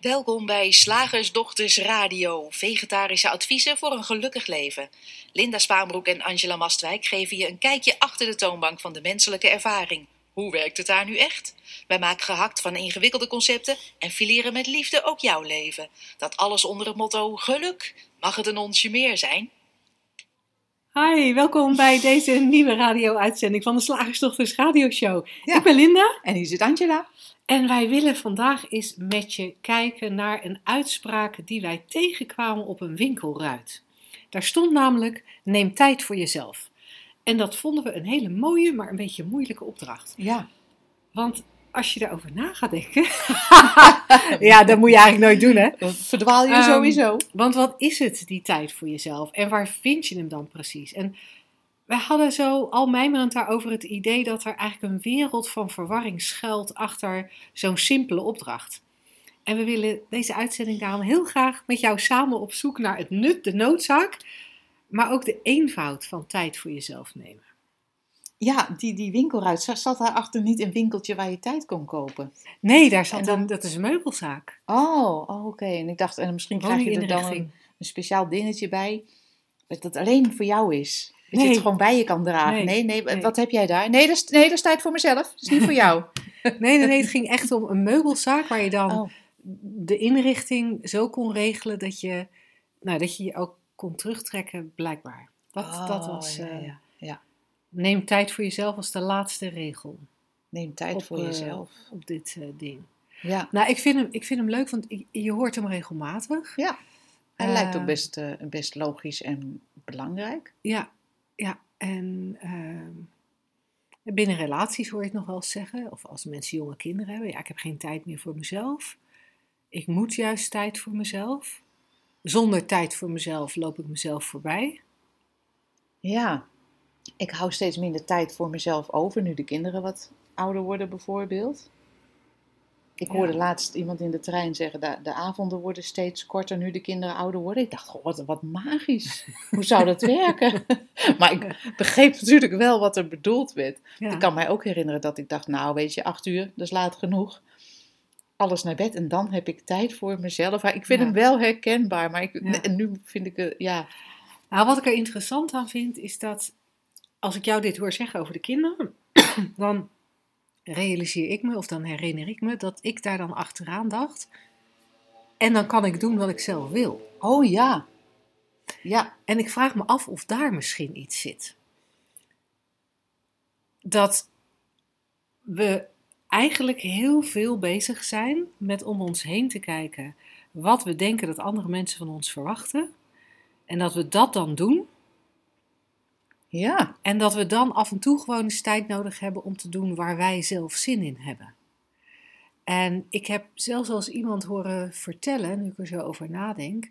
Welkom bij Slagersdochters Radio, vegetarische adviezen voor een gelukkig leven. Linda Spaanbroek en Angela Mastwijk geven je een kijkje achter de toonbank van de menselijke ervaring. Hoe werkt het daar nu echt? Wij maken gehakt van ingewikkelde concepten en fileren met liefde ook jouw leven. Dat alles onder het motto geluk. Mag het een onsje meer zijn? Hi, welkom bij deze nieuwe radio-uitzending van de Slagersdochters Radioshow. Ja. Ik ben Linda En hier zit Angela. En wij willen vandaag eens met je kijken naar een uitspraak die wij tegenkwamen op een winkelruit. Daar stond namelijk: neem tijd voor jezelf. En dat vonden we een hele mooie, maar een beetje moeilijke opdracht. Ja. Want als je daarover na gaat denken. ja, dat moet je eigenlijk nooit doen, hè? Dan verdwaal je Ehm, sowieso. Want wat is het, die tijd voor jezelf? En waar vind je hem dan precies? En wij hadden zo al mijmerend daarover het idee dat er eigenlijk een wereld van verwarring schuilt achter zo'n simpele opdracht. En we willen deze uitzending daarom heel graag met jou samen op zoek naar het nut, de noodzaak, maar ook de eenvoud van tijd voor jezelf nemen. Ja, die, die winkelruit. Zat zat daarachter niet een winkeltje waar je tijd kon kopen? Nee, daar zat dan- een, dat is een meubelzaak. Oh, oh, oké. En ik dacht, en misschien krijg je er dan een, een speciaal dingetje bij. Dat alleen voor jou is. Dat je het gewoon bij je kan dragen. Nee, Nee, wat heb jij daar? Nee, dat is, nee, dat is tijd voor mezelf. Dat is niet voor jou. Nee, nee, nee, het ging echt om een meubelzaak waar je dan Oh, de inrichting zo kon regelen dat je, nou, dat je je ook kon terugtrekken, blijkbaar. Dat, dat Oh, was. ja, eh, ja, ja. Neem tijd voor jezelf als de laatste regel Neem tijd op, voor eh, jezelf. op dit eh, ding. Ja. Nou, ik vind hem, ik vind hem leuk, want je, hoort hem regelmatig. ja. Hij lijkt ook best, best logisch en belangrijk. Ja, ja. En ehm, binnen relaties hoor je het nog wel zeggen, of als mensen jonge kinderen hebben, ja, ik heb geen tijd meer voor mezelf. Ik moet juist tijd voor mezelf. Zonder tijd voor mezelf loop ik mezelf voorbij. Ja, ik hou steeds minder tijd voor mezelf over nu de kinderen wat ouder worden bijvoorbeeld. Ik Ja. hoorde laatst iemand in de trein zeggen, de, de avonden worden steeds korter nu de kinderen ouder worden. Ik dacht, wat, wat magisch. Hoe zou dat werken? maar ik begreep natuurlijk wel wat er bedoeld werd. Ja. Ik kan mij ook herinneren dat ik dacht, nou weet je, acht uur, dat is laat genoeg. Alles naar bed en dan heb ik tijd voor mezelf. Maar Ik vind Ja. hem wel herkenbaar, maar ik, en nu vind ik, het, ja, Nou, wat ik er interessant aan vind, is dat als ik jou dit hoor zeggen over de kinderen, dan realiseer ik me, of dan herinner ik me, dat ik daar dan achteraan dacht. En dan kan ik doen wat ik zelf wil. oh ja. Ja, En ik vraag me af of daar misschien iets zit. Dat we eigenlijk heel veel bezig zijn met om ons heen te kijken wat we denken dat andere mensen van ons verwachten. En dat we dat dan doen. Ja. En dat we dan af en toe gewoon eens tijd nodig hebben om te doen waar wij zelf zin in hebben. En ik heb zelfs als iemand horen vertellen, nu ik er zo over nadenk,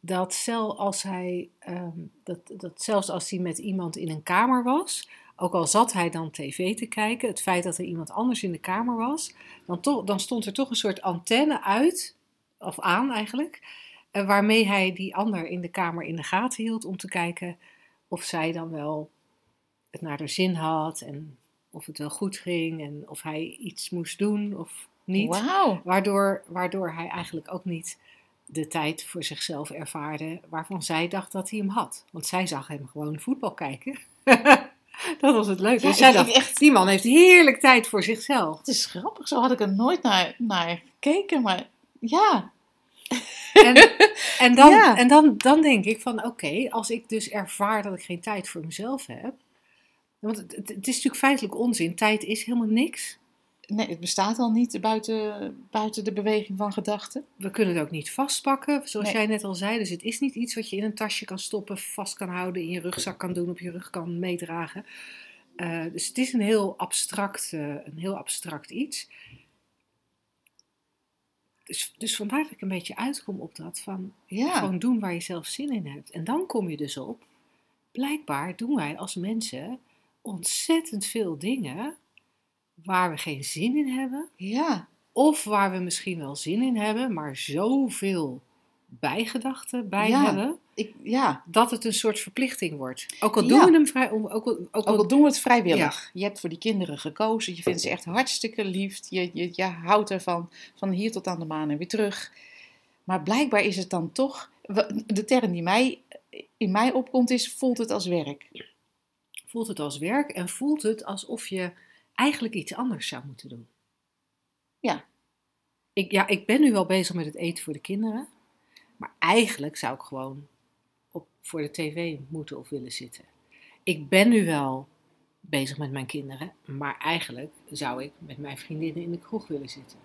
dat, zelf als hij, ehm, dat, dat zelfs als hij met iemand in een kamer was, ook al zat hij dan tv te kijken, het feit dat er iemand anders in de kamer was, dan, dan stond er toch een soort antenne uit, of aan eigenlijk, eh, waarmee hij die ander in de kamer in de gaten hield om te kijken of zij dan wel het naar haar zin had en of het wel goed ging en of hij iets moest doen of niet. Waardoor, waardoor hij eigenlijk ook niet de tijd voor zichzelf ervaarde waarvan zij dacht dat hij hem had. Want zij zag hem gewoon voetbal kijken. dat was het leuke. Ja, dus zij dacht, echt- die man heeft heerlijk tijd voor zichzelf. Het is grappig, zo had ik er nooit naar, naar gekeken, maar ja. En, en, dan, Ja. en dan, dan denk ik van oké, als ik dus ervaar dat ik geen tijd voor mezelf heb. Want het, is natuurlijk feitelijk onzin. Tijd is helemaal niks. Nee, het bestaat al niet buiten, buiten de beweging van gedachten. We kunnen het ook niet vastpakken, zoals Nee. jij net al zei. Dus het is niet iets wat je in een tasje kan stoppen, vast kan houden, in je rugzak kan doen, op je rug kan meedragen. Eh, dus het is een heel abstract, eh, een heel abstract iets. Dus, dus vandaar dat ik een beetje uitkom op dat van Ja, gewoon doen waar je zelf zin in hebt. En dan kom je dus op, blijkbaar doen wij als mensen ontzettend veel dingen waar we geen zin in hebben. ja, Of waar we misschien wel zin in hebben, maar zoveel bijgedachten bij Ja. hebben, Ik, ja, dat het een soort verplichting wordt. Ook al Ja. doen we hem vrij, ook al, ook al, ook al doen we het vrijwillig. Je hebt voor die kinderen gekozen. Je vindt ze echt hartstikke lief. Je, je, je houdt ervan. Van hier tot aan de maan en weer terug. Maar blijkbaar is het dan toch... De term die mij, in mij opkomt is, voelt het als werk. voelt het als werk en voelt het alsof je eigenlijk iets anders zou moeten doen. Ja. Ik, ja, ik ben nu wel bezig met het eten voor de kinderen, maar eigenlijk zou ik gewoon op, voor de tv moeten of willen zitten. Ik ben nu wel bezig met mijn kinderen, maar eigenlijk zou ik met mijn vriendinnen in de kroeg willen zitten.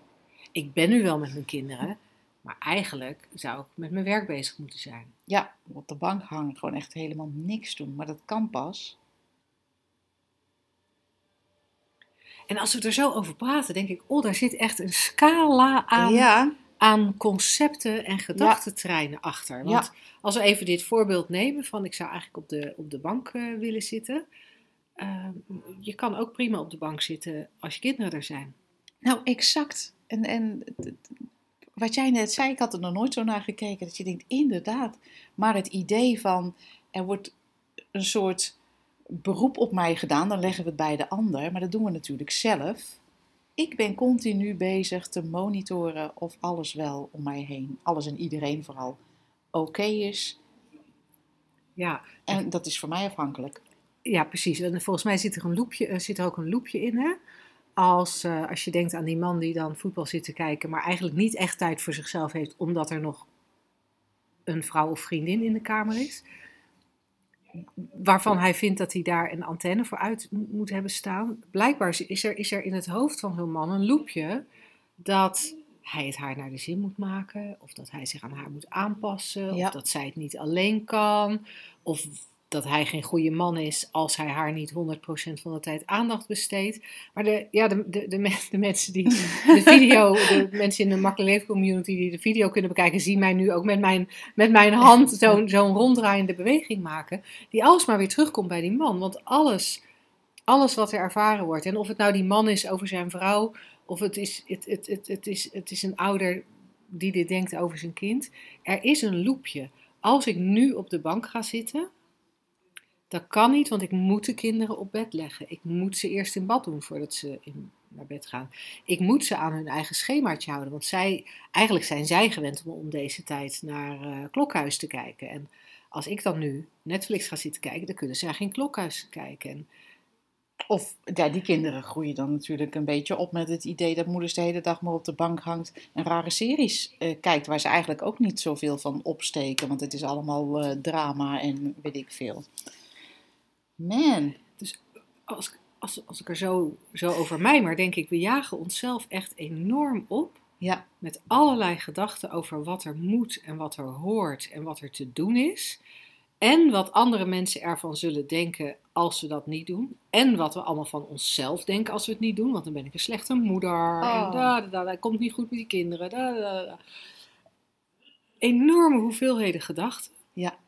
Ik ben nu wel met mijn kinderen, maar eigenlijk zou ik met mijn werk bezig moeten zijn. Ja, op de bank hangen. Gewoon echt helemaal niks doen. Maar dat kan pas. En als we er zo over praten, denk ik, oh, daar zit echt een scala aan Ja, aan concepten en gedachtentreinen achter. Want Ja. als we even dit voorbeeld nemen van ik zou eigenlijk op de, op de bank eh, willen zitten. eh, je kan ook prima op de bank zitten als je kinderen er zijn. nou exact. En, en wat jij net zei, ik had er nog nooit zo naar gekeken. Dat je denkt, inderdaad. Maar het idee van, er wordt een soort beroep op mij gedaan. Dan leggen we het bij de ander. Maar dat doen we natuurlijk zelf. Ik ben continu bezig te monitoren of alles wel om mij heen, alles en iedereen vooral, oké is. Ja, En dat is voor mij afhankelijk. ja, precies. En volgens mij zit er, een loepje, eh, zit er ook een loepje in. Hè? Als, eh, als je denkt aan die man die dan voetbal zit te kijken, maar eigenlijk niet echt tijd voor zichzelf heeft, omdat er nog een vrouw of vriendin in de kamer is. Waarvan hij vindt dat hij daar een antenne voor uit mo- moet hebben staan. Blijkbaar is er, is er in het hoofd van zo'n man een loepje dat hij het haar naar de zin moet maken. Of dat hij zich aan haar moet aanpassen. Ja. Of dat zij het niet alleen kan. Of dat hij geen goede man is als hij haar niet 100% van de tijd aandacht besteedt. Maar de, ja, de, de, de, men- de mensen die de video, de mensen in de Makkelijk Leven community die de video kunnen bekijken, zien mij nu ook met mijn, met mijn hand zo'n zo'n ronddraaiende beweging maken. Die alsmaar weer terugkomt bij die man. Want alles, alles wat er ervaren wordt, en of het nou die man is over zijn vrouw, of het is, het, het, het, het is, het is een ouder die dit denkt over zijn kind. Er is een loopje. Als ik nu op de bank ga zitten, dat kan niet, want ik moet de kinderen op bed leggen. Ik moet ze eerst in bad doen voordat ze in, naar bed gaan. Ik moet ze aan hun eigen schemaatje houden, want zij, eigenlijk zijn zij gewend om om deze tijd naar eh, Klokhuis te kijken. En als ik dan nu Netflix ga zitten kijken, dan kunnen zij geen Klokhuis kijken. En Of ja, die kinderen groeien dan natuurlijk een beetje op met het idee dat moeders de hele dag maar op de bank hangt en rare series eh, kijkt, waar ze eigenlijk ook niet zoveel van opsteken, want het is allemaal eh, drama en weet ik veel. Man, als, als, als ik er zo, zo over mij, maar denk ik, we jagen onszelf echt enorm op ja, met allerlei gedachten over wat er moet en wat er hoort en wat er te doen is. En wat andere mensen ervan zullen denken als we dat niet doen. En wat we allemaal van onszelf denken als we het niet doen. Want dan ben ik een slechte moeder. Oh. En da, da, da, dat komt niet goed met die kinderen. Da. Enorme hoeveelheden gedachten. ja,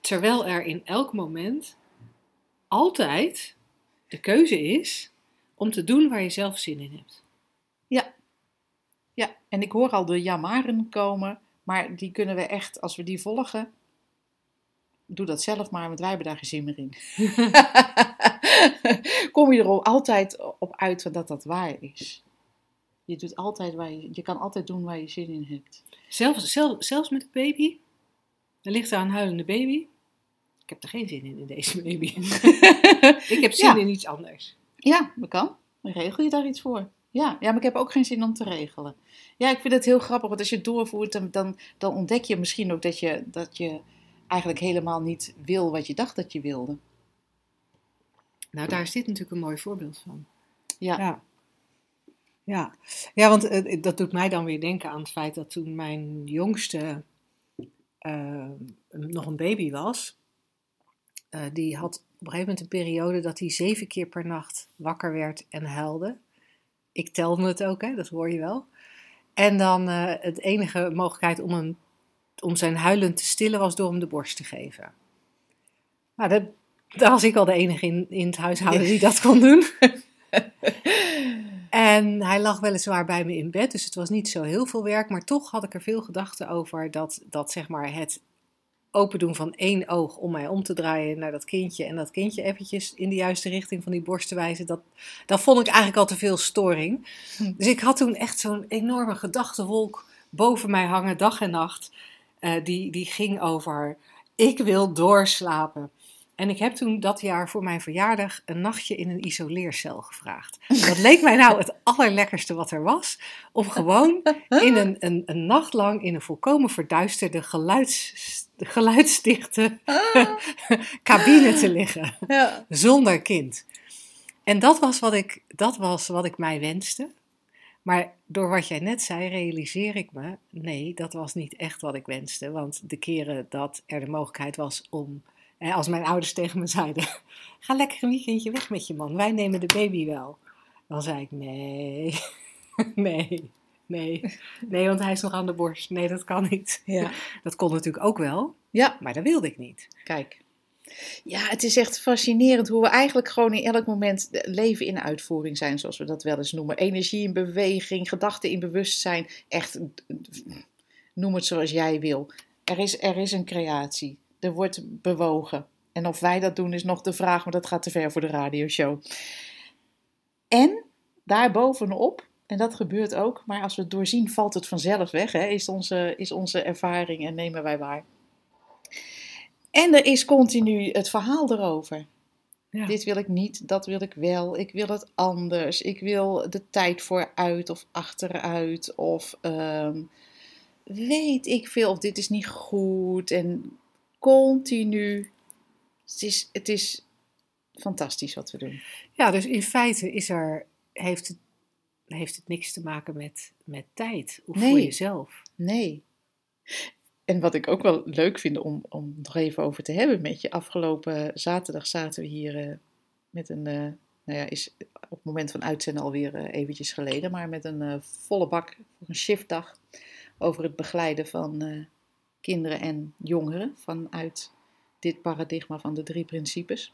Terwijl er in elk moment altijd de keuze is om te doen waar je zelf zin in hebt. ja. Ja, en ik hoor al de jamaren komen, maar die kunnen we echt, als we die volgen, doe dat zelf maar, want wij hebben daar geen zin meer in. Kom je er al altijd op uit dat dat waar is. Je, doet altijd waar je, je kan altijd doen waar je zin in hebt. Zelfs, zelf, zelfs met een baby. Er ligt daar een huilende baby. Ik heb er geen zin in, in deze baby. ik heb zin Ja. in iets anders. Ja, dat kan. Dan regel je daar iets voor. Ja, ja, maar ik heb ook geen zin om te regelen. Ja, ik vind het heel grappig, want als je het doorvoert, dan, dan, dan ontdek je misschien ook dat je, dat je eigenlijk helemaal niet wil wat je dacht dat je wilde. Nou, daar is dit natuurlijk een mooi voorbeeld van. Ja, Ja. Ja, ja want eh, dat doet mij dan weer denken aan het feit dat toen mijn jongste eh, nog een baby was, eh, die had op een gegeven moment een periode dat hij zeven keer per nacht wakker werd en huilde. Ik telde het ook, hè, dat hoor je wel. En dan eh het enige mogelijkheid om, hem, om zijn huilen te stillen was door hem de borst te geven. Nou, dat, daar was ik al de enige in, in het huishouden die dat kon doen. En hij lag weliswaar bij me in bed, dus het was niet zo heel veel werk. Maar toch had ik er veel gedachten over dat, dat zeg maar het open doen van één oog om mij om te draaien naar dat kindje. En dat kindje eventjes in de juiste richting van die borst te wijzen. Dat, dat vond ik eigenlijk al te veel storing. Hm. Dus ik had toen echt zo'n enorme gedachtenwolk boven mij hangen, dag en nacht. Eh, die, die ging over, ik wil doorslapen. En ik heb toen dat jaar voor mijn verjaardag een nachtje in een isoleercel gevraagd. Dat leek mij nou het allerlekkerste wat er was. Om gewoon in een, een, een nacht lang in een volkomen verduisterde, geluids, geluidsdichte cabine te liggen. Ja. Zonder kind. En dat was, wat ik, dat was wat ik mij wenste. Maar door wat jij net zei, realiseer ik me, nee, dat was niet echt wat ik wenste. Want de keren dat er de mogelijkheid was om, als mijn ouders tegen me zeiden, ga lekker een weekendje weg met je man, wij nemen de baby wel. Dan zei ik, nee, nee, nee, nee, want hij is nog aan de borst. Nee, dat kan niet. Ja. Dat kon natuurlijk ook wel, ja, maar dat wilde ik niet. kijk. Ja, het is echt fascinerend hoe we eigenlijk gewoon in elk moment leven in uitvoering zijn, zoals we dat wel eens noemen. Energie in beweging, gedachten in bewustzijn. Echt, noem het zoals jij wil. Er is, er is een creatie. Er wordt bewogen. En of wij dat doen is nog de vraag, maar dat gaat te ver voor de radioshow. En daarbovenop, en dat gebeurt ook, maar als we het doorzien valt het vanzelf weg, hè, is, onze, is onze ervaring en nemen wij waar. En er is continu het verhaal erover. Ja. Dit wil ik niet, dat wil ik wel. Ik wil het anders. Ik wil de tijd vooruit of achteruit. Of ehm, weet ik veel, of dit is niet goed. En continu. Het is, het is fantastisch wat we doen. Ja, dus in feite is er, heeft, het, heeft het niks te maken met, met tijd of voor jezelf. Nee. En wat ik ook wel leuk vind om, om nog even over te hebben met je. Afgelopen zaterdag zaten we hier eh, met een, eh, nou ja, is op het moment van uitzenden alweer eh, eventjes geleden, maar met een volle bak voor een shiftdag over het begeleiden van kinderen en jongeren vanuit dit paradigma van de drie principes.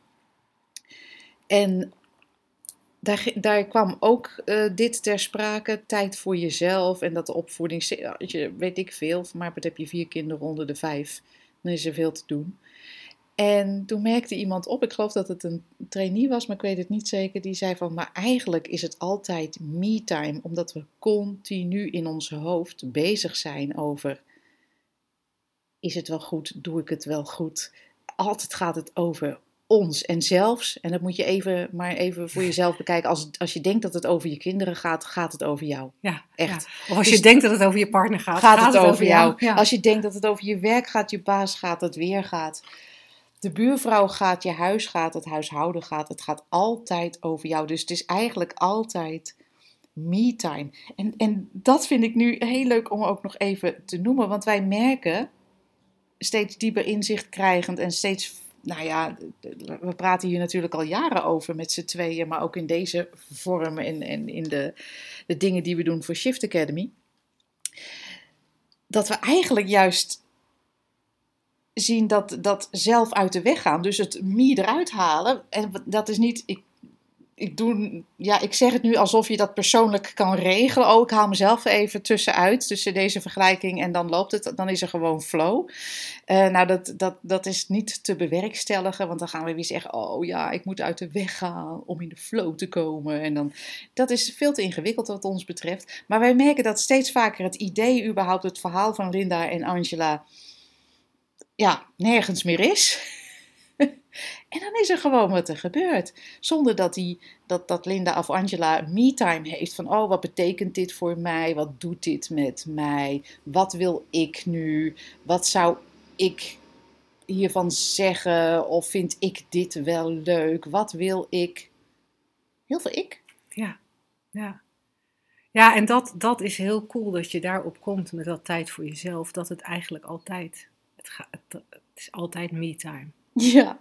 En daar, daar kwam ook eh, dit ter sprake, tijd voor jezelf en dat de opvoeding, weet ik veel, maar wat heb je vier kinderen onder de vijf, dan is er veel te doen. En toen merkte iemand op, ik geloof dat het een trainee was, maar ik weet het niet zeker, die zei van, maar eigenlijk is het altijd me-time, omdat we continu in ons hoofd bezig zijn over, is het wel goed, doe ik het wel goed? Altijd gaat het over ons en zelfs, en dat moet je even, maar even voor jezelf bekijken, als, als je denkt dat het over je kinderen gaat, gaat het over jou. Ja, Echt. ja. Of als Dus- je denkt dat het over je partner gaat, Gaat, het over jou. Ja. Als je denkt dat het over je werk gaat, je baas gaat, het weer gaat. De buurvrouw gaat, je huis gaat, het huishouden gaat. Het gaat altijd over jou. Dus het is eigenlijk altijd me-time. En, en dat vind ik nu heel leuk om ook nog even te noemen. Want wij merken, steeds dieper inzicht krijgend en steeds... Nou ja, we praten hier natuurlijk al jaren over met z'n tweeën, maar ook in deze vorm en, en in de, de dingen die we doen voor Shift Academy dat we eigenlijk juist zien dat, dat zelf uit de weg gaan. Dus het me eruit halen. En dat is niet. Ik, ik, doe, ja, ik zeg het nu alsof je dat persoonlijk kan regelen. Oh, ik haal mezelf even tussenuit, tussen deze vergelijking. En dan loopt het, dan is er gewoon flow. Eh, nou, dat, dat, dat is niet te bewerkstelligen. Want dan gaan we weer zeggen: Oh ja, ik moet uit de weg gaan om in de flow te komen. En dan, dat is veel te ingewikkeld wat ons betreft. Maar wij merken dat steeds vaker het idee, überhaupt het verhaal van Linda en Angela, ja, nergens meer is. en dan is er gewoon wat er gebeurt. Zonder dat, die, dat, dat Linda of Angela me-time heeft van, oh, wat betekent dit voor mij? Wat doet dit met mij? Wat wil ik nu? Wat zou ik hiervan zeggen? Of vind ik dit wel leuk? Wat wil ik? Heel veel ik. Ja, ja. Ja, en dat, dat is heel cool dat je daarop komt met dat tijd voor jezelf. Dat het eigenlijk altijd, het, het is altijd me-time. Ja.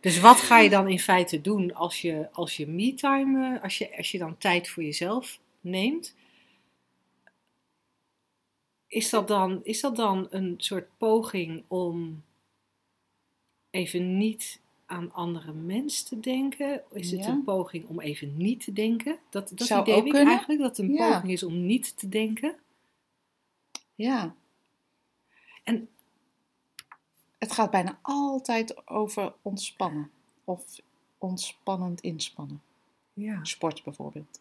Dus wat ga je dan in feite doen als je, als je me-time, eh, als je, als je dan tijd voor jezelf neemt? Is dat, dan, is dat dan een soort poging om even niet aan andere mensen te denken? Is het Ja. een poging om even niet te denken? Dat, dat Zou idee ook ik kunnen. eigenlijk, dat het een Ja. poging is om niet te denken. Ja. En- het gaat bijna altijd over ontspannen. Of ontspannend inspannen. Ja. Sport bijvoorbeeld.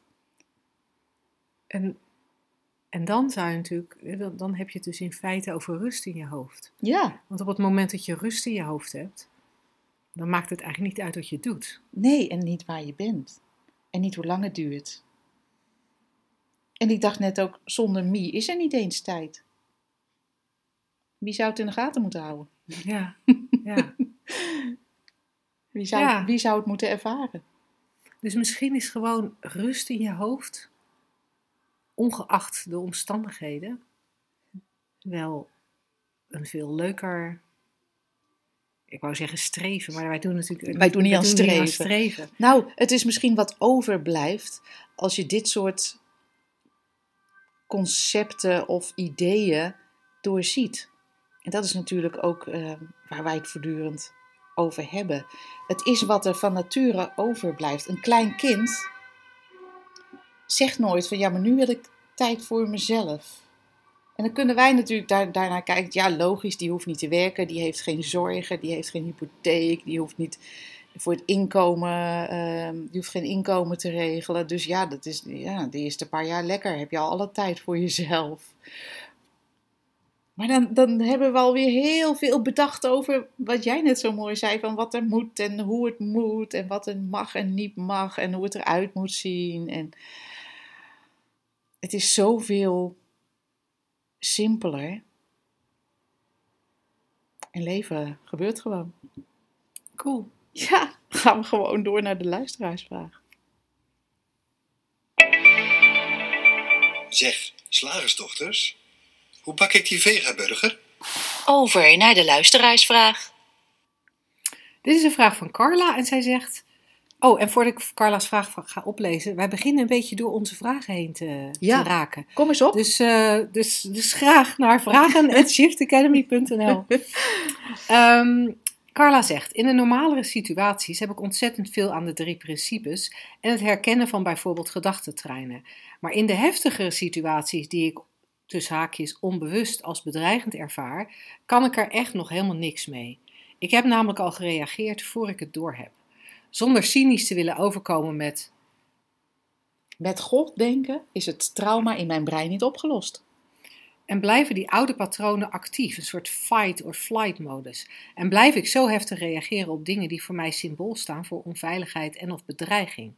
En, en dan zou je natuurlijk, dan, dan heb je het dus in feite over rust in je hoofd. Ja. Want op het moment dat je rust in je hoofd hebt, dan maakt het eigenlijk niet uit wat je doet. Nee, en niet waar je bent. En niet hoe lang het duurt. En ik dacht net ook, zonder Mie is er niet eens tijd. Wie zou het in de gaten moeten houden? Ja, ja. Wie zou, Ja. wie zou het moeten ervaren? Dus misschien is gewoon rust in je hoofd, ongeacht de omstandigheden, wel een veel leuker. Ik wou zeggen streven, maar wij doen natuurlijk Wij doen niet aan streven. streven. Nou, het is misschien wat overblijft als je dit soort concepten of ideeën doorziet. En dat is natuurlijk ook eh, waar wij het voortdurend over hebben. Het is wat er van nature overblijft. Een klein kind zegt nooit van ja, maar nu wil ik tijd voor mezelf. En dan kunnen wij natuurlijk daar, daarnaar kijken. Ja, logisch, die hoeft niet te werken, die heeft geen zorgen, die heeft geen hypotheek, die hoeft niet voor het inkomen, ehm, die hoeft geen inkomen te regelen. Dus ja, dat is ja, de eerste paar jaar lekker. Heb je al alle tijd voor jezelf. Maar dan, dan hebben we alweer heel veel bedacht over wat jij net zo mooi zei: van wat er moet en hoe het moet en wat er mag en niet mag en hoe het eruit moet zien. En het is zoveel simpeler. En leven gebeurt gewoon. Cool. Ja, gaan we gewoon door naar de luisteraarsvraag. Zeg, slagersdochters, hoe bak ik die vegaburger? Over naar de luisteraarsvraag. Dit is een vraag van Carla en zij zegt. Oh, en voordat ik Carla's vraag ga oplezen, wij beginnen een beetje door onze vragen heen te, Ja. te raken. Kom eens op. Dus, eh, dus, dus graag naar vragen.shiftacademy.nl. Ehm Carla zegt: In de normalere situaties heb ik ontzettend veel aan de drie principes en het herkennen van bijvoorbeeld gedachtentreinen. Maar in de heftigere situaties die ik tussen haakjes onbewust als bedreigend ervaar, kan ik er echt nog helemaal niks mee. Ik heb namelijk al gereageerd voor ik het doorheb. Zonder cynisch te willen overkomen met Met God denken is het trauma in mijn brein niet opgelost. En blijven die oude patronen actief, een soort fight or flight modus. En blijf ik zo heftig reageren op dingen die voor mij symbool staan voor onveiligheid en of bedreiging.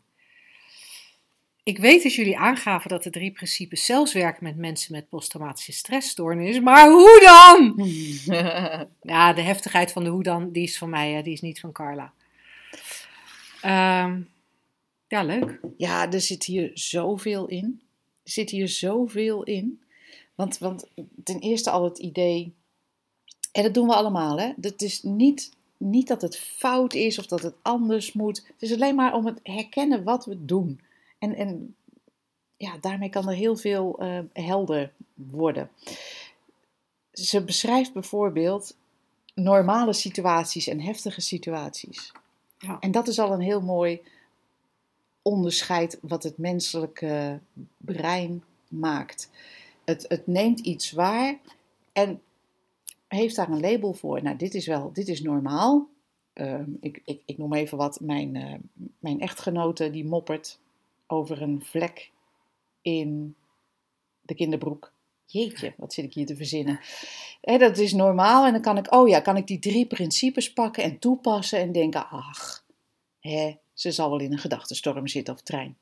Ik weet dat jullie aangaven dat de drie principes zelfs werken met mensen met posttraumatische stressstoornis, maar hoe dan? Ja, de heftigheid van de hoe dan, die is van mij, hè, die is niet van Carla. Ehm, ja, leuk. Ja, er zit hier zoveel in. Er zit hier zoveel in. Want, want ten eerste al het idee, en dat doen we allemaal, hè? Het is niet, niet dat het fout is of dat het anders moet. Het is alleen maar om het herkennen wat we doen. En, en ja, daarmee kan er heel veel eh, helder worden. Ze beschrijft bijvoorbeeld normale situaties en heftige situaties. Ja. En dat is al een heel mooi onderscheid wat het menselijke brein maakt. Het, het neemt iets waar en heeft daar een label voor. Nou, dit is wel, dit is normaal. Ehm, ik, ik, ik noem even wat. Mijn, eh, mijn echtgenote die moppert over een vlek in de kinderbroek. Jeetje, wat zit ik hier te verzinnen? Hè, dat is normaal en dan kan ik, oh ja, kan ik die drie principes pakken en toepassen en denken, ach, hè, ze zal wel in een gedachtenstorm zitten of trein.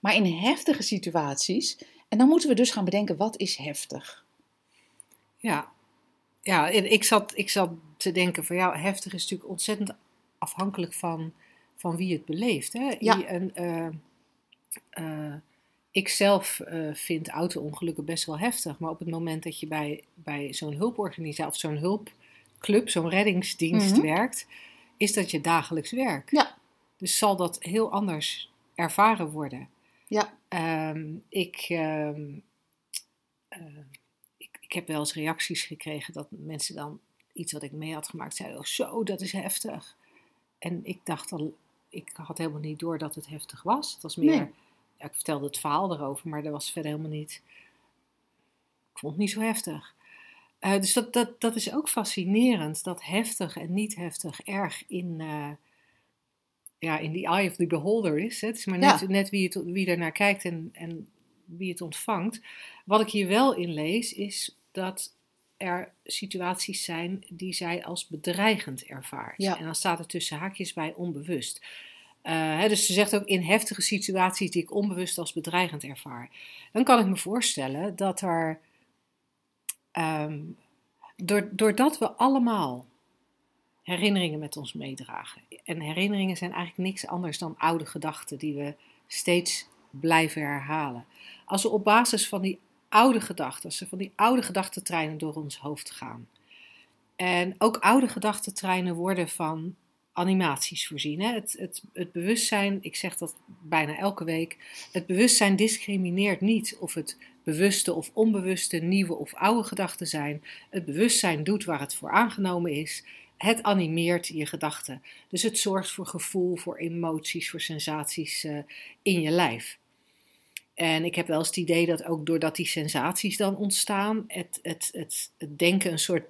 Maar in heftige situaties, en dan moeten we dus gaan bedenken, wat is heftig? Ja, ja en ik, zat, ik zat te denken van ja, heftig is natuurlijk ontzettend afhankelijk van, van wie het beleeft. Hè? Ja. En, eh, eh, ik zelf eh, vind auto-ongelukken best wel heftig, maar op het moment dat je bij, bij zo'n hulporganisatie of zo'n hulpclub, zo'n reddingsdienst Mhm. werkt, is dat je dagelijks werk. Ja. Dus zal dat heel anders ervaren worden. Ja, Ehm, ik, ehm, eh, ik, ik heb wel eens reacties gekregen dat mensen dan iets wat ik mee had gemaakt zeiden: Oh, zo, dat is heftig. En ik dacht al, ik had helemaal niet door dat het heftig was. Het was meer, Nee. Ja, ik vertelde het verhaal erover, maar dat was verder helemaal niet, ik vond het niet zo heftig. Eh, dus dat, dat, dat is ook fascinerend, dat heftig en niet heftig erg in, eh, ja, in the eye of the beholder is. Hè. Het is maar net, Ja. net wie, het, wie er naar kijkt en, en wie het ontvangt. Wat ik hier wel in lees, is dat er situaties zijn die zij als bedreigend ervaart. Ja. En dan staat er tussen haakjes bij onbewust. Eh, dus ze zegt ook in heftige situaties die ik onbewust als bedreigend ervaar. Dan kan ik me voorstellen dat er, door- doordat we allemaal herinneringen met ons meedragen. En herinneringen zijn eigenlijk niks anders dan oude gedachten die we steeds blijven herhalen. Als we op basis van die oude gedachten, als er van die oude gedachtentreinen door ons hoofd gaan. En ook oude gedachtentreinen worden van animaties voorzien. Hè? Het, het, het bewustzijn, ik zeg dat bijna elke week, het bewustzijn discrimineert niet of het bewuste of onbewuste, nieuwe of oude gedachten zijn. Het bewustzijn doet waar het voor aangenomen is. Het animeert je gedachten. Dus het zorgt voor gevoel, voor emoties, voor sensaties eh, in je lijf. En ik heb wel eens het idee dat ook doordat die sensaties dan ontstaan, het, het, het, het denken een soort,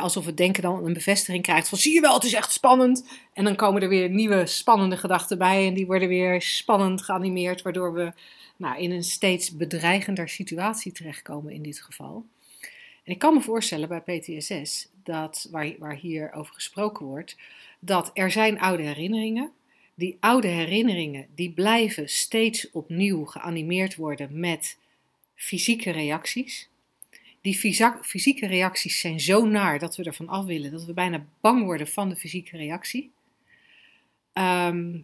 alsof het denken dan een bevestiging krijgt van zie je wel, het is echt spannend. En dan komen er weer nieuwe spannende gedachten bij en die worden weer spannend geanimeerd, waardoor we nou, in een steeds bedreigender situatie terechtkomen in dit geval. En ik kan me voorstellen bij PTSS, dat, waar, waar hier over gesproken wordt, dat er zijn oude herinneringen. Die oude herinneringen die blijven steeds opnieuw geanimeerd worden met fysieke reacties. Die fysieke reacties zijn zo naar dat we ervan af willen, dat we bijna bang worden van de fysieke reactie. Ehm,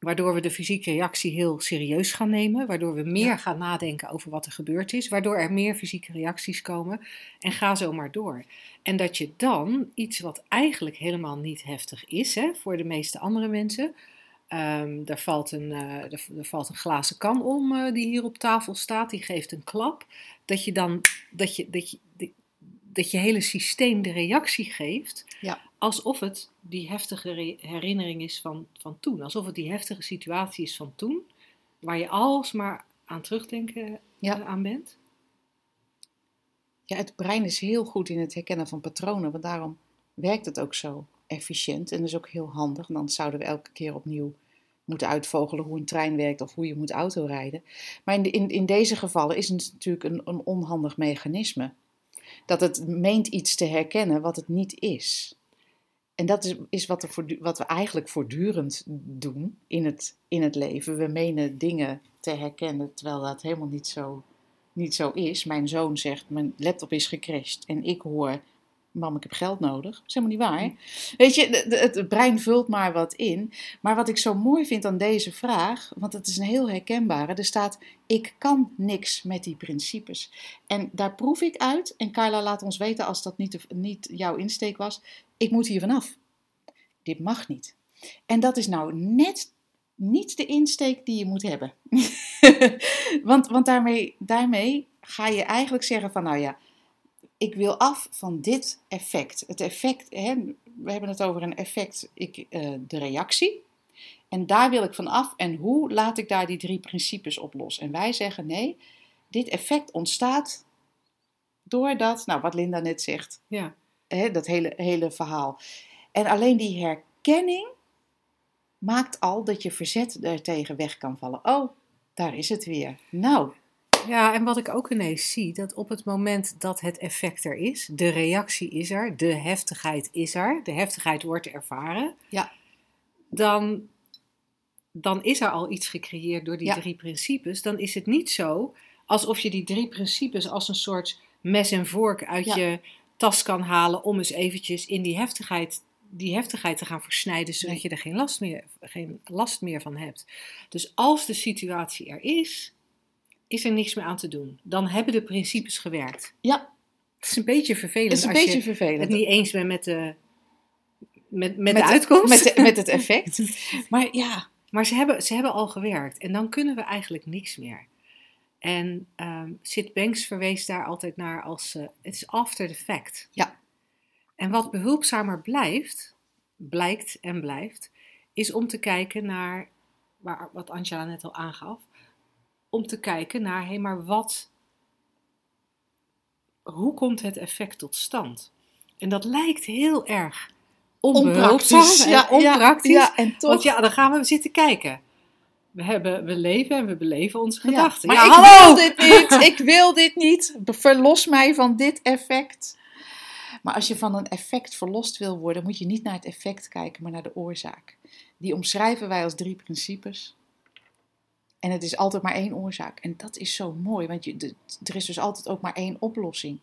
waardoor we de fysieke reactie heel serieus gaan nemen, waardoor we meer Ja. gaan nadenken over wat er gebeurd is, waardoor er meer fysieke reacties komen en ga zo maar door. En dat je dan iets wat eigenlijk helemaal niet heftig is hè, voor de meeste andere mensen. Ehm er, valt een, eh, er, er valt een glazen kan om eh, die hier op tafel staat, die geeft een klap. Dat je dan dat je, dat je, dat je hele systeem de reactie geeft Ja. alsof het die heftige herinnering is van, van toen. Alsof het die heftige situatie is van toen, waar je alsmaar aan terugdenken Ja. eh, aan bent. Ja, het brein is heel goed in het herkennen van patronen, want daarom werkt het ook zo efficiënt en is ook heel handig. Dan zouden we elke keer opnieuw moeten uitvogelen hoe een trein werkt of hoe je moet autorijden. Maar in, in, deze gevallen is het natuurlijk een, een onhandig mechanisme. Dat het meent iets te herkennen wat het niet is. En dat is, is wat, er wat we eigenlijk voortdurend doen in het, in het leven. We menen dingen te herkennen terwijl dat helemaal niet zo niet zo is. Mijn zoon zegt, mijn laptop is gecrashed. En ik hoor, mam, ik heb geld nodig. Dat is helemaal niet waar. Weet je, het brein vult maar wat in. Maar wat ik zo mooi vind aan deze vraag, want het is een heel herkenbare. Er staat, ik kan niks met die principes. En daar proef ik uit, en Carla laat ons weten als dat niet, niet jouw insteek was. Ik moet hier vanaf. Dit mag niet. En dat is nou net niet de insteek die je moet hebben. want want daarmee, daarmee ga je eigenlijk zeggen van, nou ja, ik wil af van dit effect. Het effect, hè, we hebben het over een effect, ik, eh, de reactie. En daar wil ik van af. En hoe laat ik daar die drie principes op los? En wij zeggen nee, dit effect ontstaat doordat, nou wat Linda net zegt, Ja. hè, dat hele, hele verhaal. En alleen die herkenning maakt al dat je verzet daartegen weg kan vallen. Oh, daar is het weer. Nou, Ja, en wat ik ook ineens zie, dat op het moment dat het effect er is, de reactie is er, de heftigheid is er, de heftigheid wordt ervaren, Ja. dan, dan is er al iets gecreëerd door die Ja. drie principes. Dan is het niet zo alsof je die drie principes als een soort mes en vork uit Ja. je tas kan halen om eens eventjes in die heftigheid, die heftigheid te gaan versnijden, zodat Nee. je er geen last, meer, geen last meer van hebt. Dus als de situatie er is, is er niks meer aan te doen. Dan hebben de principes gewerkt. ja, Het is een beetje vervelend het is een als beetje je vervelend. het niet eens bent met de, met, met Met de uitkomst. Met, de- met het effect. Maar ja, Maar ze hebben, ze hebben al gewerkt en dan kunnen we eigenlijk niks meer. En ehm Sid Banks verwees daar altijd naar als eh, het is after the fact. Ja. En wat behulpzamer blijft, blijkt en blijft, is om te kijken naar, waar, wat Angela net al aangaf, om te kijken naar, hé, maar wat, hoe komt het effect tot stand? En dat lijkt heel erg en ja, onpraktisch. Ja, en toch. Want ja, dan gaan we zitten kijken. We, hebben, we leven en we beleven onze Ja, gedachten. maar Ja, ik hallo! wil dit niet. Ik wil dit niet. Verlos mij van dit effect. Maar als je van een effect verlost wil worden, moet je niet naar het effect kijken, maar naar de oorzaak. Die omschrijven wij als drie principes. En het is altijd maar één oorzaak. En dat is zo mooi, want je, de- er is dus altijd ook maar één oplossing.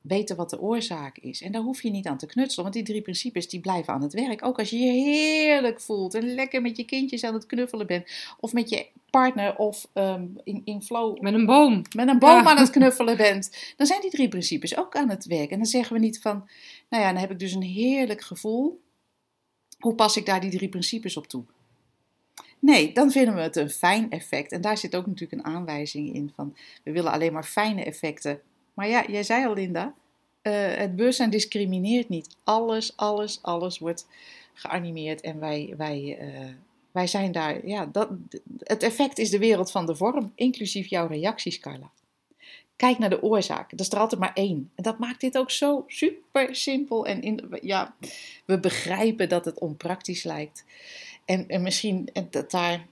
Weten wat de oorzaak is. En daar hoef je niet aan te knutselen, want die drie principes die blijven aan het werk. Ook als je je heerlijk voelt en lekker met je kindjes aan het knuffelen bent. Of met je partner of ehm, in, in flow Met een boom. met een boom Ja. aan het knuffelen bent, dan zijn die drie principes ook aan het werk. En dan zeggen we niet van, nou ja, dan heb ik dus een heerlijk gevoel. Hoe pas ik daar die drie principes op toe? Nee, dan vinden we het een fijn effect. En daar zit ook natuurlijk een aanwijzing in van, we willen alleen maar fijne effecten. Maar ja, jij zei al, Linda, eh, het bewustzijn discrimineert niet. Alles, alles, alles wordt geanimeerd en wij, wij, eh, wij zijn daar, ja, dat, het effect is de wereld van de vorm, inclusief jouw reacties, Carla. Kijk naar de oorzaak. Dat is er altijd maar één. En dat maakt dit ook zo super simpel. En in, ja, we begrijpen dat het onpraktisch lijkt. En, en misschien en dat daar,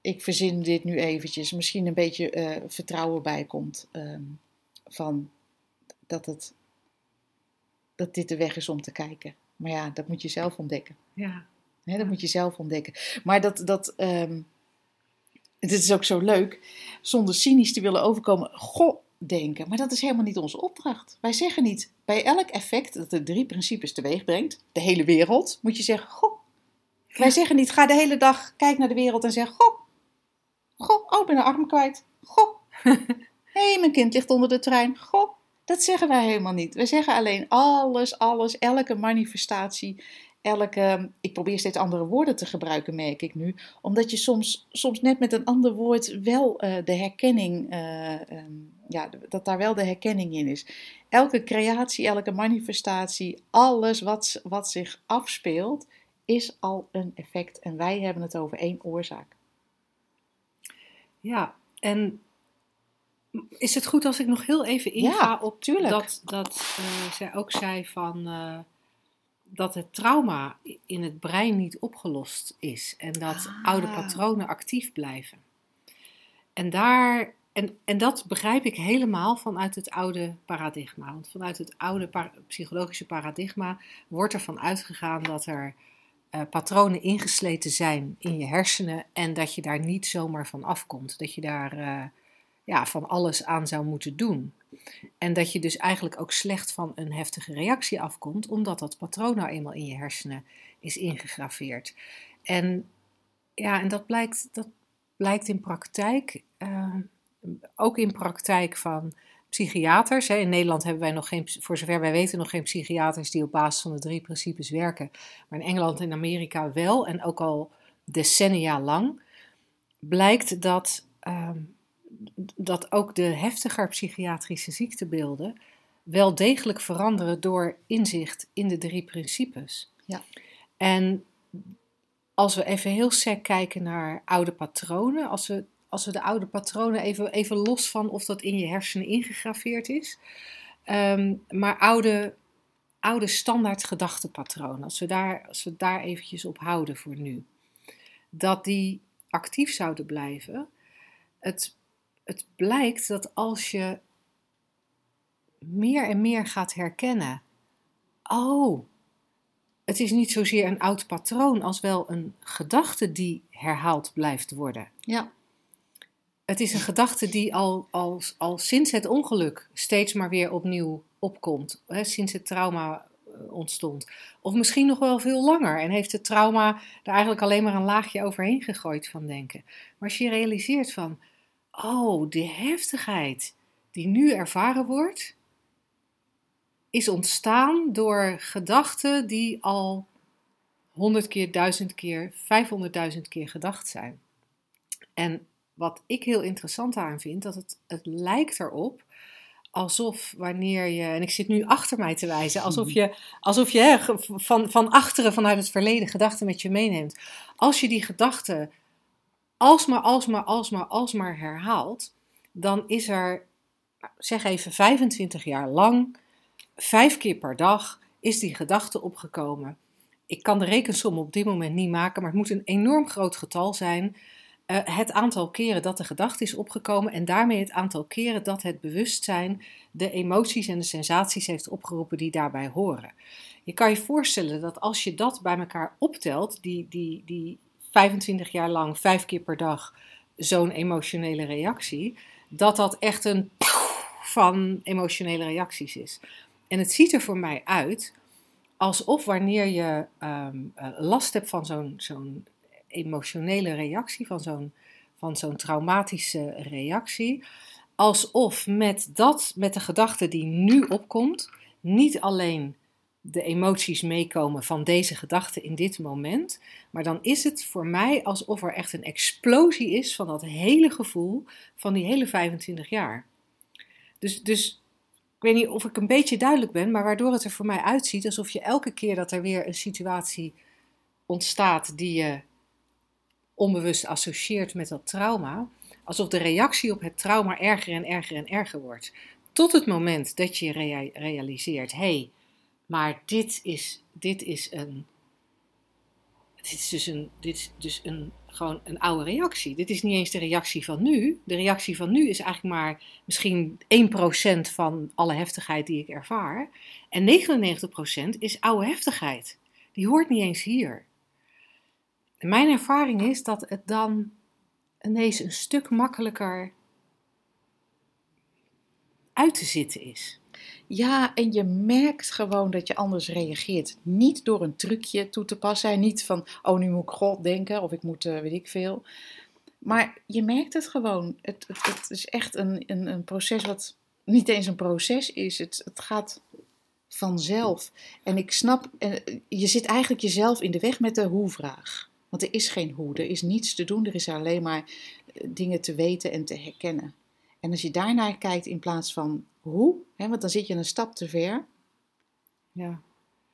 ik verzin dit nu eventjes, misschien een beetje eh, vertrouwen bij komt. ehm, van dat, het, dat dit de weg is om te kijken. Maar ja, dat moet je zelf ontdekken. Ja. Dat moet je zelf ontdekken. Maar dat, dat ehm, het is ook zo leuk, zonder cynisch te willen overkomen, goh, denken. Maar dat is helemaal niet onze opdracht. Wij zeggen niet, bij elk effect dat de drie principes teweeg brengt, de hele wereld, moet je zeggen, goh. Wij zeggen niet, ga de hele dag, kijk naar de wereld en zeg, goh, goh, oh, ik ben een arm kwijt, goh. Hé, hey, mijn kind ligt onder de trein, goh. Dat zeggen wij helemaal niet. We zeggen alleen alles, alles, elke manifestatie, elke. Ik probeer steeds andere woorden te gebruiken, merk ik nu. Omdat je soms, soms net met een ander woord wel eh, de herkenning. eh, ehm, ja, dat daar wel de herkenning in is. Elke creatie, elke manifestatie, alles wat, wat zich afspeelt, is al een effect. En wij hebben het over één oorzaak. Ja, en is het goed als ik nog heel even Ja, inga op tuurlijk. dat, dat eh, zij ook zei van dat het trauma in het brein niet opgelost is en dat Ah. oude patronen actief blijven. En daar en, en dat begrijp ik helemaal vanuit het oude paradigma. Want vanuit het oude par- psychologische paradigma wordt ervan uitgegaan dat er eh, patronen ingesleten zijn in je hersenen en dat je daar niet zomaar van afkomt. Dat je daar eh, ja, van alles aan zou moeten doen. En dat je dus eigenlijk ook slecht van een heftige reactie afkomt, omdat dat patroon nou eenmaal in je hersenen is ingegraveerd. En ja, en dat blijkt, dat blijkt in praktijk, eh, ook in praktijk van psychiaters. Hè. In Nederland hebben wij nog geen, voor zover wij weten, nog geen psychiaters die op basis van de drie principes werken. Maar in Engeland en Amerika wel, en ook al decennia lang, blijkt dat, ehm, dat ook de heftiger psychiatrische ziektebeelden wel degelijk veranderen door inzicht in de drie principes. Ja. En als we even heel sec kijken naar oude patronen, als we, als we de oude patronen even, even los van of dat in je hersenen ingegraveerd is, ehm, maar oude, oude standaard gedachtepatronen, als we, daar, als we daar eventjes op houden voor nu, dat die actief zouden blijven. Het, het blijkt dat als je meer en meer gaat herkennen, oh, het is niet zozeer een oud patroon als wel een gedachte die herhaald blijft worden. Ja, Het is een gedachte die al, al, al sinds het ongeluk steeds maar weer opnieuw opkomt. Hè, sinds het trauma eh, ontstond. Of misschien nog wel veel langer. En heeft het trauma er eigenlijk alleen maar een laagje overheen gegooid van denken. Maar als je realiseert van, oh, de heftigheid die nu ervaren wordt, is ontstaan door gedachten die al honderd keer, duizend keer, vijfhonderdduizend keer gedacht zijn. En wat ik heel interessant aan vind, dat het, het lijkt erop alsof wanneer je, en ik zit nu achter mij te wijzen, alsof je, alsof je van, van achteren vanuit het verleden gedachten met je meeneemt. Als je die gedachten alsmaar, alsmaar, alsmaar, alsmaar herhaalt, dan is er, zeg even 25 jaar lang, vijf keer per dag, is die gedachte opgekomen. Ik kan de rekensom op dit moment niet maken, maar het moet een enorm groot getal zijn. Eh, het aantal keren dat de gedachte is opgekomen en daarmee het aantal keren dat het bewustzijn de emoties en de sensaties heeft opgeroepen die daarbij horen. Je kan je voorstellen dat als je dat bij elkaar optelt, die, die, die 25 jaar lang, vijf keer per dag, zo'n emotionele reactie, dat dat echt een van emotionele reacties is. En het ziet er voor mij uit alsof wanneer je ehm, eh, last hebt van zo'n zo'n emotionele reactie, van zo'n van zo'n traumatische reactie, alsof met dat, met de gedachte die nu opkomt, niet alleen de emoties meekomen van deze gedachte in dit moment, maar dan is het voor mij alsof er echt een explosie is van dat hele gevoel van die hele 25 jaar. Dus, dus ik weet niet of ik een beetje duidelijk ben, maar waardoor het er voor mij uitziet alsof je elke keer dat er weer een situatie ontstaat die je onbewust associeert met dat trauma, alsof de reactie op het trauma erger en erger en erger wordt. Tot het moment dat je rea- realiseert: hé, hey, maar dit is, dit is een. Dit is dus, een, dit is dus een, gewoon een oude reactie. Dit is niet eens de reactie van nu. De reactie van nu is eigenlijk maar misschien 1% van alle heftigheid die ik ervaar. En 99% is oude heftigheid. Die hoort niet eens hier. Mijn ervaring is dat het dan ineens een stuk makkelijker uit te zitten is. Ja, en je merkt gewoon dat je anders reageert. Niet door een trucje toe te passen. En niet van, oh, nu moet ik God denken of ik moet, eh, weet ik veel. Maar je merkt het gewoon. Het, het, is echt een, een, een proces wat niet eens een proces is. Het, het gaat vanzelf. En ik snap, eh, je zit eigenlijk jezelf in de weg met de hoe-vraag. Want er is geen hoe, er is niets te doen, er is alleen maar eh, dingen te weten en te herkennen. En als je daarnaar kijkt in plaats van hoe, hè, want dan zit je een stap te ver Ja,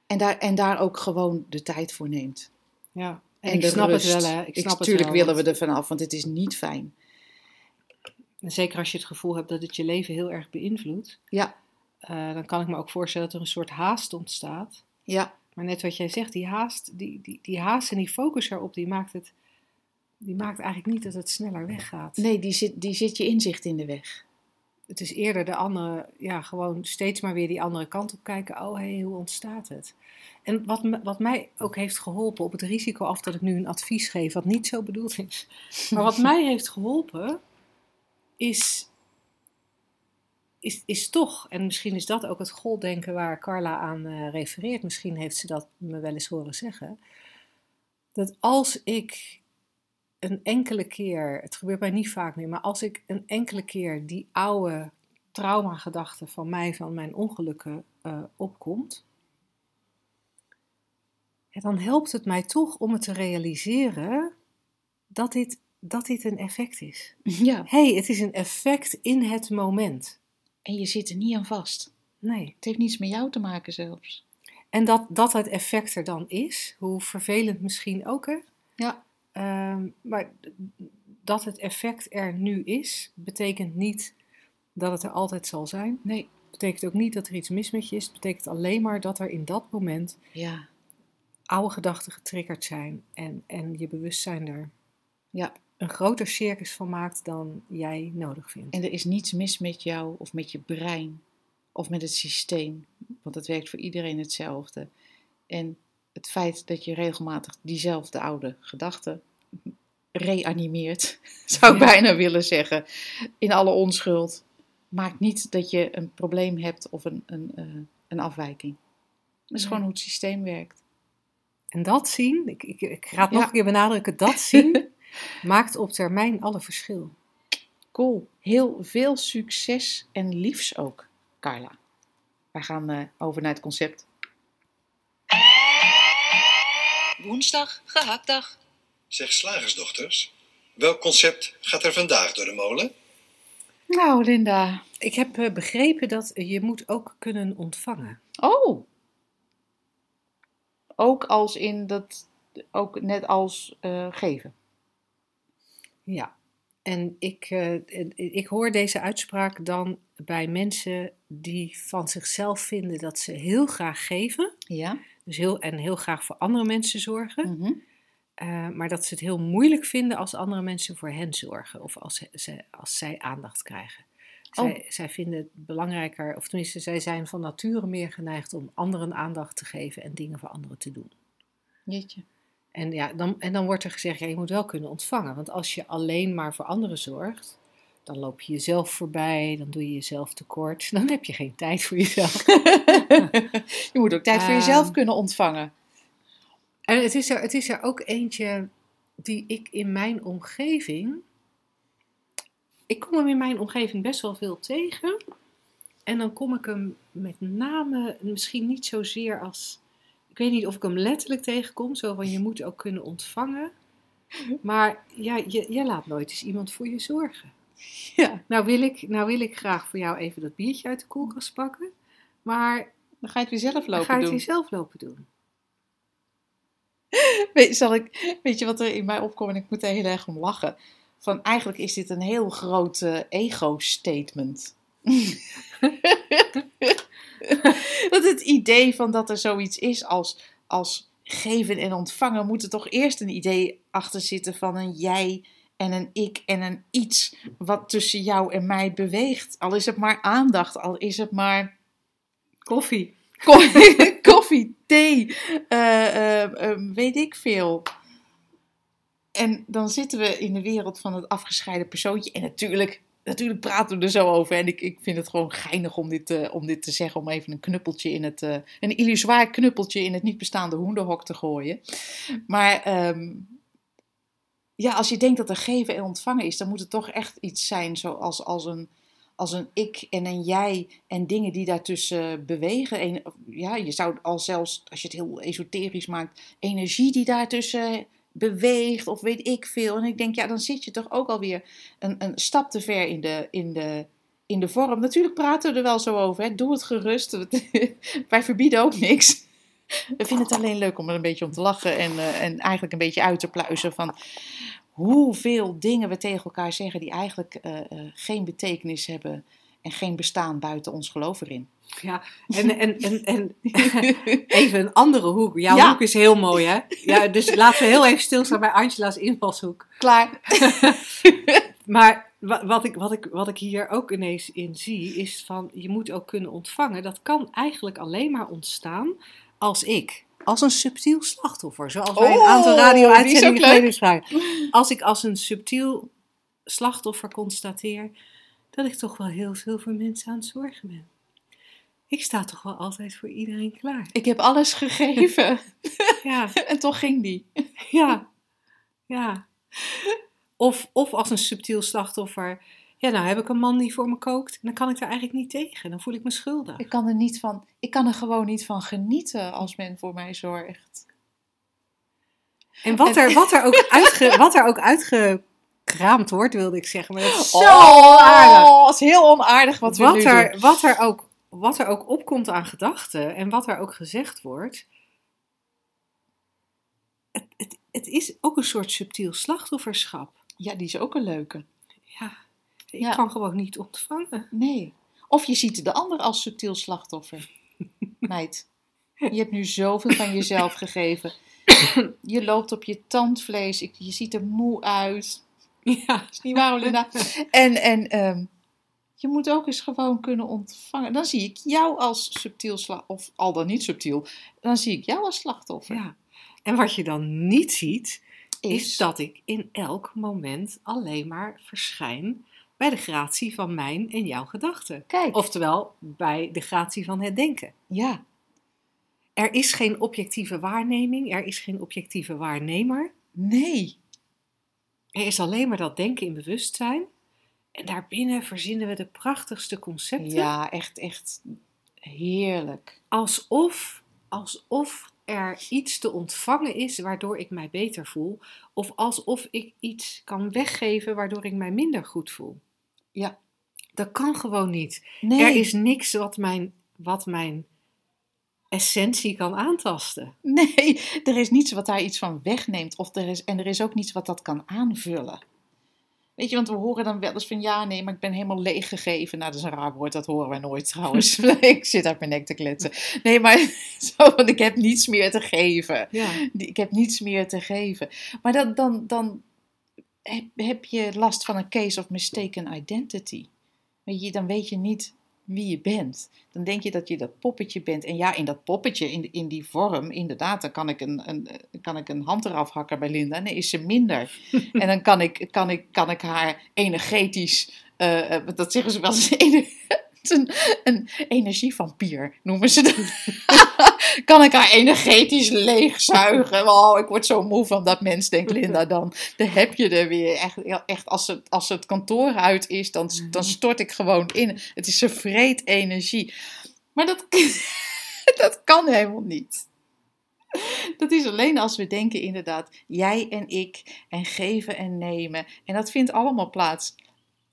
en daar, en daar ook gewoon de tijd voor neemt. ja. En, En ik snap rust. het wel, hè. Ik snap het Natuurlijk wel, willen want- we er vanaf, want het is niet fijn. En zeker als je het gevoel hebt dat het je leven heel erg beïnvloedt, Ja, eh, dan kan ik me ook voorstellen dat er een soort haast ontstaat. ja, Maar net wat jij zegt, die haast, die, die, die haast en die focus erop, die maakt, het, die maakt eigenlijk niet dat het sneller weggaat. nee, die zit, die zit je inzicht in de weg. Het is eerder de andere, ja, gewoon steeds maar weer die andere kant op kijken. Oh, hé, hoe ontstaat het? En wat, wat mij ook heeft geholpen, op het risico af dat ik nu een advies geef, wat niet zo bedoeld is. Maar wat mij heeft geholpen, is, is, is toch, en misschien is dat ook het goldenken waar Carla aan eh, refereert, misschien heeft ze dat me wel eens horen zeggen, dat als ik een enkele keer, het gebeurt mij niet vaak meer, maar als ik een enkele keer die oude traumagedachte van mij, van mijn ongelukken, eh, opkomt, dan helpt het mij toch om het te realiseren dat dit, dat dit een effect is. Ja, Hé, hey, het is een effect in het moment. en je zit er niet aan vast. Nee. Het heeft niets met jou te maken zelfs. En dat, dat het effect er dan is, hoe vervelend misschien ook, hè? Ja, Ehm, maar dat het effect er nu is, betekent niet dat het er altijd zal zijn. nee, Betekent ook niet dat er iets mis met je is. Het betekent alleen maar dat er in dat moment ja, oude gedachten getriggerd zijn en, en je bewustzijn er ja. een groter circus van maakt dan jij nodig vindt. En er is niets mis met jou of met je brein of met het systeem, want het werkt voor iedereen hetzelfde. En het feit dat je regelmatig diezelfde oude gedachten reanimeert, zou ik Ja. bijna willen zeggen, in alle onschuld, maakt niet dat je een probleem hebt of een, een, eh, een afwijking. Dat is gewoon hoe het systeem werkt. En dat zien, ik, ik, ik ga het nog een keer benadrukken, dat zien maakt op termijn alle verschil. Cool. Heel veel succes en liefs ook, Carla. Wij gaan eh, over naar het concept. Woensdag, gehaktdag. Zeg slagersdochters, welk concept gaat er vandaag door de molen? Nou, Linda. Ik heb eh, begrepen dat je moet ook kunnen ontvangen. Oh. Ook als in dat, ook net als eh, geven. Ja. En ik, eh, ik hoor deze uitspraak dan bij mensen die van zichzelf vinden dat ze heel graag geven. Ja. Dus heel, en heel graag voor andere mensen zorgen. Mhm. Eh, maar dat ze het heel moeilijk vinden als andere mensen voor hen zorgen. Of als, ze, als zij aandacht krijgen. Oh. Zij, zij vinden het belangrijker, of tenminste, zij zijn van nature meer geneigd om anderen aandacht te geven en dingen voor anderen te doen. Jeetje. En, ja, dan, en dan wordt er gezegd, ja, je moet wel kunnen ontvangen. Want als je alleen maar voor anderen zorgt, dan loop je jezelf voorbij, dan doe je jezelf tekort. Dan heb je geen tijd voor jezelf. je moet ook tijd voor Ehm. jezelf kunnen ontvangen. En het is, er, het is er ook eentje die ik in mijn omgeving. Ik kom hem in mijn omgeving best wel veel tegen. En dan kom ik hem met name, misschien niet zozeer als. Ik weet niet of ik hem letterlijk tegenkom, zo van je moet ook kunnen ontvangen. Maar ja, je, je laat nooit eens iemand voor je zorgen. Ja. Nou wil, ik, nou wil ik graag voor jou even dat biertje uit de koelkast pakken. Maar Dan ga je het weer zelf dan lopen ga je het doen. weer zelf lopen doen. Weet, zal ik, weet je wat er in mij opkomt? En ik moet er heel erg om lachen. Van eigenlijk is dit een heel groot eh, ego-statement. dat het idee van dat er zoiets is als, als geven en ontvangen, moet er toch eerst een idee achter zitten van een jij en een ik en een iets wat tussen jou en mij beweegt. Al is het maar aandacht, al is het maar Koffie. Koffie, koffie, thee, eh, eh, eh, weet ik veel. En dan zitten we in de wereld van het afgescheiden persoontje. En natuurlijk, natuurlijk praten we er zo over. En ik, ik vind het gewoon geinig om dit, eh, om dit te zeggen. Om even een knuppeltje in het, eh, een illusoir knuppeltje in het niet bestaande hoenderhok te gooien. Maar ehm, ja, als je denkt dat er geven en ontvangen is, dan moet het toch echt iets zijn zoals als een, als een ik en een jij en dingen die daartussen bewegen. En, ja, je zou al zelfs, als je het heel esoterisch maakt, energie die daartussen beweegt of weet ik veel. En ik denk, ja, dan zit je toch ook alweer een, een stap te ver in de, in, de, in de vorm. Natuurlijk praten we er wel zo over, hè. doe het gerust. Wij verbieden ook niks. We vinden het alleen leuk om er een beetje om te lachen en, eh, en eigenlijk een beetje uit te pluizen van hoeveel dingen we tegen elkaar zeggen die eigenlijk eh, eh, geen betekenis hebben en geen bestaan buiten ons geloof erin. Ja, en, en, en, en even een andere hoek. Jouw Ja. hoek is heel mooi, hè? Ja, dus laten we heel even stilstaan bij Angela's invalshoek. Klaar. Maar wa- wat ik, wat, ik, wat ik hier ook ineens in zie, is van je moet ook kunnen ontvangen. Dat kan eigenlijk alleen maar ontstaan als ik, als een subtiel slachtoffer, zoals wij een Oh, aantal ook radio-uitzendingen geleden spraken. Als ik als een subtiel slachtoffer constateer dat ik toch wel heel veel voor mensen aan het zorgen ben. Ik sta toch wel altijd voor iedereen klaar. Ik heb alles gegeven Ja, en toch ging die. ja, ja. Of, of als een subtiel slachtoffer. Ja, nou heb ik een man die voor me kookt. En dan kan ik daar eigenlijk niet tegen. Dan voel ik me schuldig. Ik kan er niet van, ik kan er gewoon niet van genieten als men voor mij zorgt. En wat er, wat er, ook, uitge, wat er ook uitgekraamd wordt, wilde ik zeggen. Maar dat is zo oh, onaardig. Het is heel onaardig wat we Wat nu er, doen. wat, er ook, wat er ook opkomt aan gedachten en wat er ook gezegd wordt. Het, het, het is ook een soort subtiel slachtofferschap. Ja, die is ook een leuke. Ik Ja. kan gewoon niet ontvangen. Nee. Of je ziet de ander als subtiel slachtoffer. Meid, je hebt nu zoveel van jezelf gegeven. Je loopt op je tandvlees. Je ziet er moe uit. Ja, Is niet waar, Linda? En, en ehm, je moet ook eens gewoon kunnen ontvangen. Dan zie ik jou als subtiel slachtoffer. Of al dan niet subtiel. Dan zie ik jou als slachtoffer. ja. En wat je dan niet ziet, is Is dat ik in elk moment alleen maar verschijn bij de gratie van mijn en jouw gedachten. Kijk, Oftewel, bij de gratie van het denken. ja. Er is geen objectieve waarneming, er is geen objectieve waarnemer. Nee. Er is alleen maar dat denken in bewustzijn. En daarbinnen verzinnen we de prachtigste concepten. Ja, echt, echt heerlijk. Alsof, alsof er iets te ontvangen is waardoor ik mij beter voel. Of alsof ik iets kan weggeven waardoor ik mij minder goed voel. Ja. Dat kan gewoon niet. Nee, Er is niks wat mijn, wat mijn essentie kan aantasten. nee, er is niets wat daar iets van wegneemt. Of er is, en er is ook niets wat dat kan aanvullen. Weet je, want we horen dan wel eens van ja, nee, maar ik ben helemaal leeggegeven. Nou, dat is een raar woord, dat horen wij nooit trouwens. ik zit uit mijn nek te kletsen. Nee, maar zo, want ik heb niets meer te geven. Ja. Ik heb niets meer te geven. Maar dan, dan, dan heb, heb je last van een case of mistaken identity. Weet je, dan weet je niet wie je bent. Dan denk je dat je dat poppetje bent. En ja, in dat poppetje, in, in die vorm, inderdaad, dan kan ik een, een, kan ik een hand eraf hakken bij Linda. Nee, is ze minder. en dan kan ik, kan ik, kan ik haar energetisch, eh, eh, dat zeggen ze wel eens, een, energievampier noemen ze dat. kan ik haar energetisch leegzuigen? Oh, ik word zo moe van dat mens, denkt Linda dan. Dan heb je er weer. Echt, echt als, het, als het kantoor uit is, dan, dan stort ik gewoon in. Het is een vreed energie. Maar dat, dat kan helemaal niet. Dat is alleen als we denken inderdaad, jij en ik, en geven en nemen. En dat vindt allemaal plaats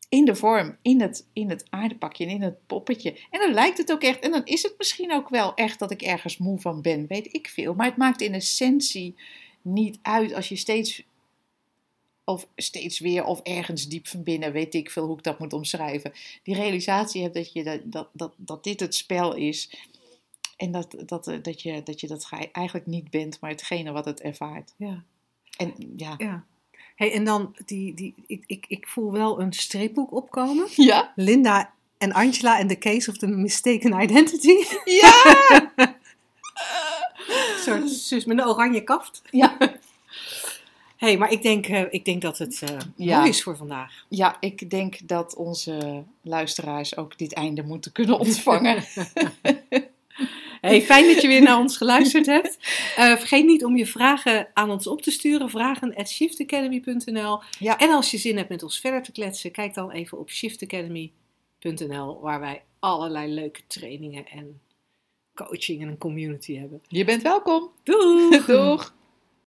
in de vorm, in het, in het aardepakje en in het poppetje. En dan lijkt het ook echt, en dan is het misschien ook wel echt dat ik ergens moe van ben, weet ik veel. Maar het maakt in essentie niet uit als je steeds, of steeds weer, of ergens diep van binnen, weet ik veel hoe ik dat moet omschrijven, die realisatie hebt dat, je, dat, dat, dat, dat dit het spel is. En dat, dat, eh, dat, je, dat je dat ge- eigenlijk niet bent, maar hetgene wat het ervaart. Ja. En ja. ja. Hey, en dan, die, die, ik, ik, ik voel wel een stripboek opkomen. Ja? Linda en Angela en The Case of the Mistaken Identity. Ja! Een soort zus met een oranje kaft. Ja. hey, maar ik denk, eh, ik denk dat het Ja. mooi is voor vandaag. Ja, ik denk dat onze luisteraars ook dit einde moeten kunnen ontvangen. Hey, fijn dat je weer naar ons geluisterd hebt. Eh, vergeet niet om je vragen aan ons op te sturen. Vragen at shiftacademy.nl Ja. En als je zin hebt met ons verder te kletsen, kijk dan even op shiftacademy.nl waar wij allerlei leuke trainingen en coaching en een community hebben. Je bent welkom. Doei! Doeg!